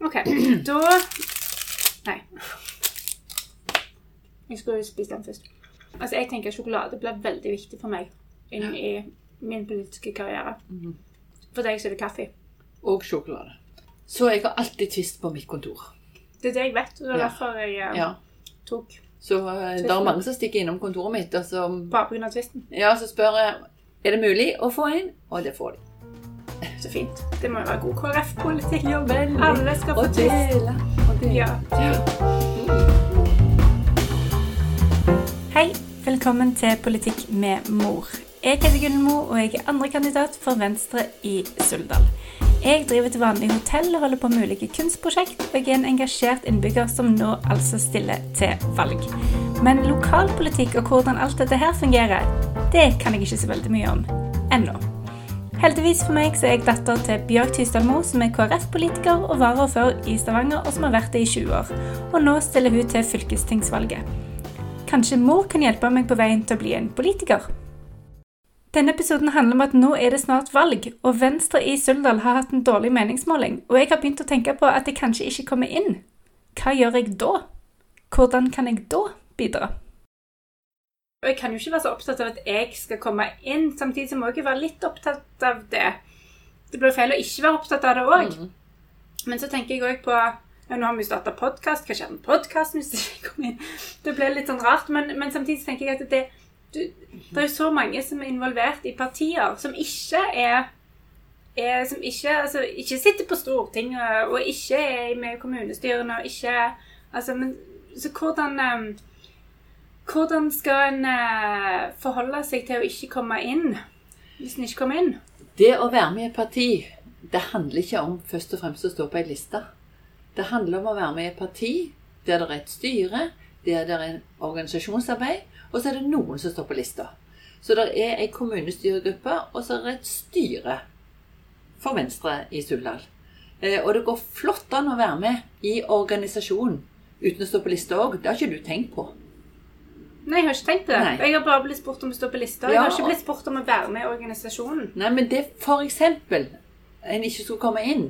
OK, da Nei. Jeg skulle spise den først. Altså, jeg tenker sjokolade blir veldig viktig for meg inn i min politiske karriere. Mhm. For deg så er det kaffe. Og sjokolade. Så jeg har alltid Twist på mitt kontor. Det er det jeg vet, og det er Ja. derfor jeg eh, Ja. tok Så eh, det er mange som stikker innom kontoret mitt, og som bare pga. tvisten. ja, så spør jeg er det mulig å få en, og det får de. Så fint. Det må jo være god KrF-politikk. Ja. Alle skal få til. Dele. Ja. Hei, velkommen til Politikk med mor. Jeg heter Gunnmo, og jeg er andrekandidat for Venstre i Suldal. Jeg driver til vanlig hotell og holder på med ulike kunstprosjekt, og jeg er en engasjert innbygger som nå altså stiller til valg. Men lokalpolitikk og hvordan alt dette her fungerer, det kan jeg ikke så veldig mye om ennå. Heldigvis for meg så er jeg datter til Bjørg Tysdalmo, som er KrF-politiker og varaordfører i Stavanger, og som har vært det i 20 år. Og nå stiller hun til fylkestingsvalget. Kanskje mor kan hjelpe meg på veien til å bli en politiker? Denne episoden handler om at nå er det snart valg, og Venstre i Suldal har hatt en dårlig meningsmåling, og jeg har begynt å tenke på at jeg kanskje ikke kommer inn. Hva gjør jeg da? Hvordan kan jeg da bidra? Og jeg kan jo ikke være så opptatt av at jeg skal komme inn, samtidig så må jeg jo være litt opptatt av det. Det blir feil å ikke være opptatt av det òg. Mm. Men så tenker jeg òg på ja, Nå har vi starta podkast. Hva skjer med podkasten hvis ikke kommer inn? Det blir litt sånn rart. Men, men samtidig så tenker jeg at det, du, det er jo så mange som er involvert i partier som ikke er, er Som ikke, altså, ikke sitter på Stortinget og ikke er med i kommunestyrene og ikke Altså, men Så hvordan eh, hvordan skal en eh, forholde seg til å ikke komme inn hvis en ikke kommer inn? Det å være med i et parti, det handler ikke om først og fremst å stå på ei liste. Det handler om å være med i et parti der det er et styre, der det er en organisasjonsarbeid, og så er det noen som står på lista. Så det er ei kommunestyregruppe, og så er det et styre for Venstre i Suldal. Eh, og det går flott an å være med i organisasjonen uten å stå på lista òg. Det har ikke du tenkt på. Nei, jeg har ikke tenkt på det. Nei. Jeg har bare blitt spurt om å stå på lista. Jeg har ikke blitt spurt om å være med i organisasjonen. Nei, men det for eksempel en ikke skulle komme inn.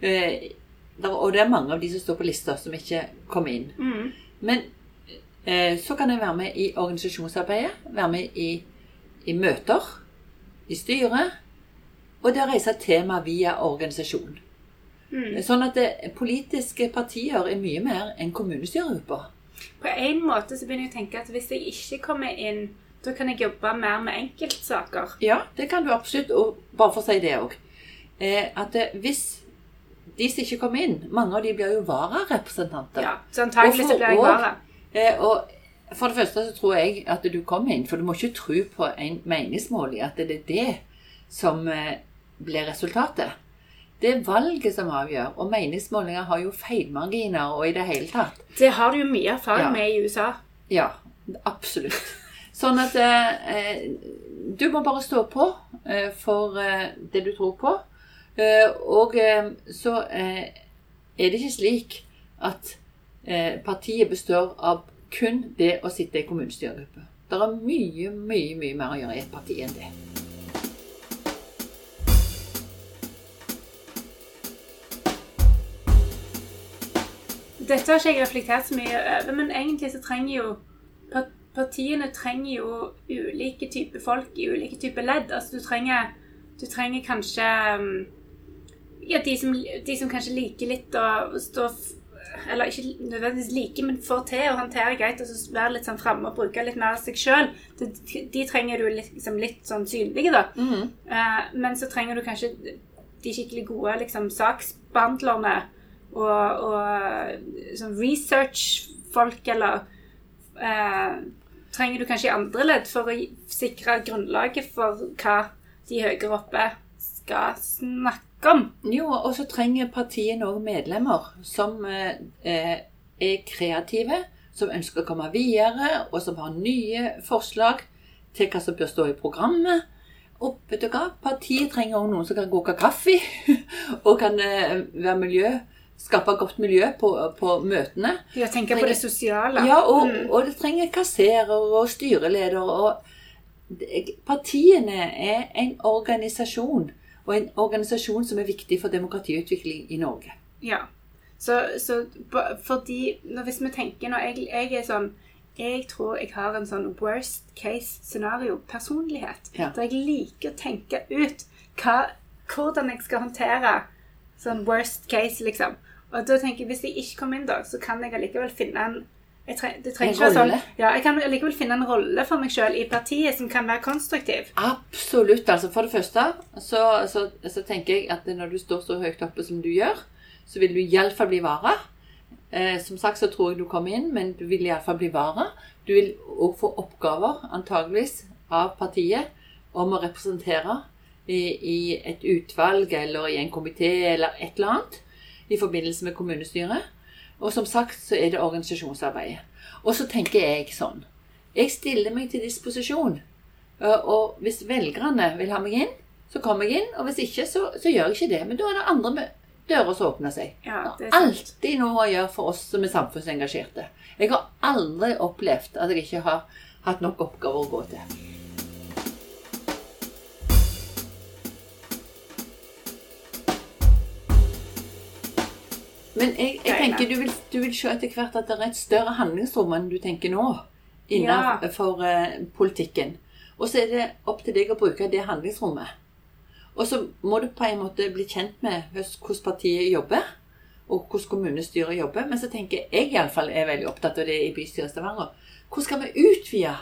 Eh, der, og det er mange av de som står på lista, som ikke kommer inn. Mm. Men eh, så kan jeg være med i organisasjonsarbeidet, være med i, i møter, i styret, og det å reise tema via organisasjon. Mm. Sånn at det, politiske partier er mye mer enn kommunestyregrupper. På en måte så begynner jeg å tenke at hvis jeg ikke kommer inn, da kan jeg jobbe mer med enkeltsaker. Ja, det kan du absolutt. Og bare for å si det òg. Eh, at eh, hvis de som ikke kommer inn Mange av de blir jo vararepresentanter. Ja, så antagelig så blir jeg vara. Eh, og for det første så tror jeg at du kommer inn, for du må ikke tro på en meningsmåling at det er det som eh, blir resultatet. Det er valget som avgjør, og meningsmålinger har jo feilmarginer og i det hele tatt. Det har du jo mye erfaring Ja. med i USA. Ja, absolutt. Sånn at eh, du må bare stå på eh, for eh, det du tror på. Eh, og eh, så eh, er det ikke slik at eh, partiet består av kun det å sitte i kommunestyregruppe. Det er mye, mye, mye mer å gjøre i et parti enn det. Dette har ikke jeg reflektert så mye over, men egentlig så trenger jo Partiene trenger jo ulike typer folk i ulike typer ledd. Altså du trenger, du trenger kanskje um, Ja, de som, de som kanskje liker litt å stå Eller ikke nødvendigvis like, men får til å håndtere greit og så være litt sånn framme og bruke litt mer av seg sjøl. De, de trenger du liksom litt sånn synlige, da. Eh, men så trenger du kanskje de skikkelig gode liksom, saksbehandlerne og, og sånn research-folk, eller eh, trenger du kanskje i andre ledd for å sikre grunnlaget for hva de høyere oppe skal snakke om? Jo, og så trenger partiet noen medlemmer som eh, eh, er kreative, som ønsker å komme videre, og som har nye forslag til hva som bør stå i programmet. Og vet du hva? Partiet trenger også noen som kan koke kaffe, og kan eh, være miljø, skape godt miljø på, på møtene. Ja, tenke på det sosiale. Ja, og, Mm. og det trenger kasserer og styreleder. og Partiene er en organisasjon, og en organisasjon som er viktig for demokratiutvikling i Norge. Ja. Så, så fordi Hvis vi tenker når jeg, jeg er sånn Jeg tror jeg har en sånn worst case scenario-personlighet. Ja. Der jeg liker å tenke ut hva, hvordan jeg skal håndtere sånn worst case, liksom. Og da tenker jeg, hvis jeg ikke kommer inn da, så kan jeg allikevel finne en jeg tre, det trenger ikke sånn, ja, Jeg kan allikevel finne en rolle for meg sjøl i partiet som kan være konstruktiv. Absolutt. altså For det første så, så, så tenker jeg at når du står så høyt oppe som du gjør, så vil du iallfall bli vara. Eh, som sagt så tror jeg du kommer inn, men du vil iallfall bli vara. Du vil òg få oppgaver, antageligvis, av partiet om å representere i, i et utvalg eller i en komité eller et eller annet i forbindelse med kommunestyret. Og som sagt så er det organisasjonsarbeidet. Og så tenker jeg sånn Jeg stiller meg til disposisjon. Uh, Og hvis velgerne vil ha meg inn, så kommer jeg inn. Og hvis ikke, så, så gjør jeg ikke det. Men da er det andre dører som åpner seg. Ja, Det er alltid noe å gjøre for oss som er samfunnsengasjerte. Jeg har aldri opplevd at jeg ikke har hatt nok oppgaver å gå til. Men jeg, jeg tenker du vil, du vil se etter hvert at det er et større handlingsrom enn du tenker nå innenfor eh, politikken. Og så er det opp til deg å bruke det handlingsrommet. Og så må du på en måte bli kjent med hvordan partiet jobber, og hvordan kommunestyret jobber. Men så tenker jeg jeg iallfall er veldig opptatt av det i bystyret i Stavanger. Hvordan skal vi utvide?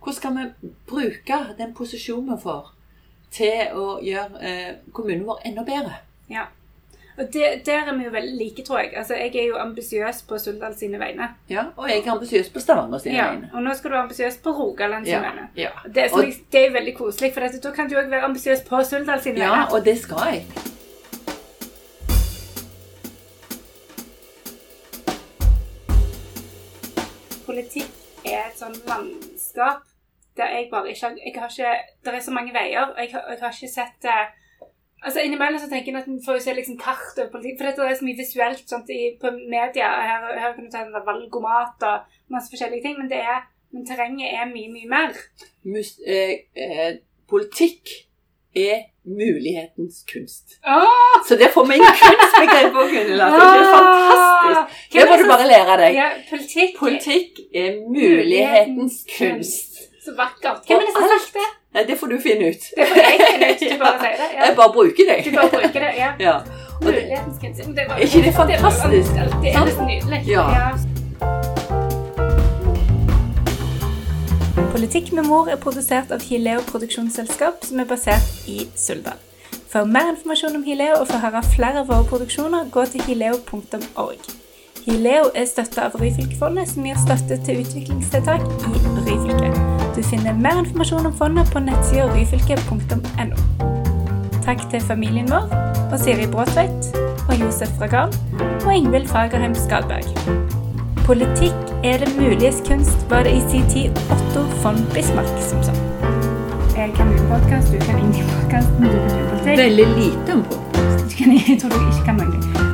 Hvordan skal vi bruke den posisjonen vi får, til å gjøre eh, kommunen vår enda bedre? Ja. Og det, der er vi jo veldig like, tror jeg. Altså, Jeg er jo ambisiøs på Suldal sine vegne. Ja, Og jeg er ambisiøs på Stavanger sine Ja. vegne. Og nå skal du være ambisiøs på Rogaland sine Ja, vegne. ja. Det, Og- jeg, det er veldig koselig, for da kan du òg være ambisiøs på Suldal sine ja, vegne. og det skal jeg. Politikk er et sånn landskap der jeg bare ikke har, jeg har ikke, Det er så mange veier, og jeg, jeg har ikke sett det Altså Innimellom så tenker jeg at en får se liksom kart over politikk, for dette er så mye visuelt sant, i, på media. Her, her kan du ta en valgomat og masse forskjellige ting, men, det er, men terrenget er mye, mye mer. Mus, eh, eh, politikk er mulighetens kunst. Åh! Så det får vi en kunstbegrep på, Gunilla. Det er fantastisk. Det må du bare lære deg. Ja, politikk, Politikk er mulighetens kunst. Så vakkert. Hvem er det som har sagt det? Nei, det får du finne ut. Det får jeg finne ut. Du bare sier det. Ja. Jeg bare bruker det. Du bare bruker det. Ja. Ja. Mulighetens kunst. Er ikke det fantastisk? Det, det er så nydelig. Ja. Politikk med mor er produsert av Hileo produksjonsselskap, som er basert i Suldal. For mer informasjon om Hileo og for å høre flere av våre produksjoner, gå til hileo.org. Hileo er støtta av Ryfylkefondet, som gir støtte til utviklingstiltak i Ryfylke. Du finner mer informasjon om fondet på nettsida ryfylke.no. Takk til familien vår og Siri Bråtveit og Josef Ragan og Ingvild Fagerheim Skalberg. Politikk er det muliges kunst, var det i sin tid Otto von Bismarck som sa. Jeg kan mye podkast, du kan ingen podkast, men du kan mye politikk. veldig lite om på. Jeg tror du ikke kan noe.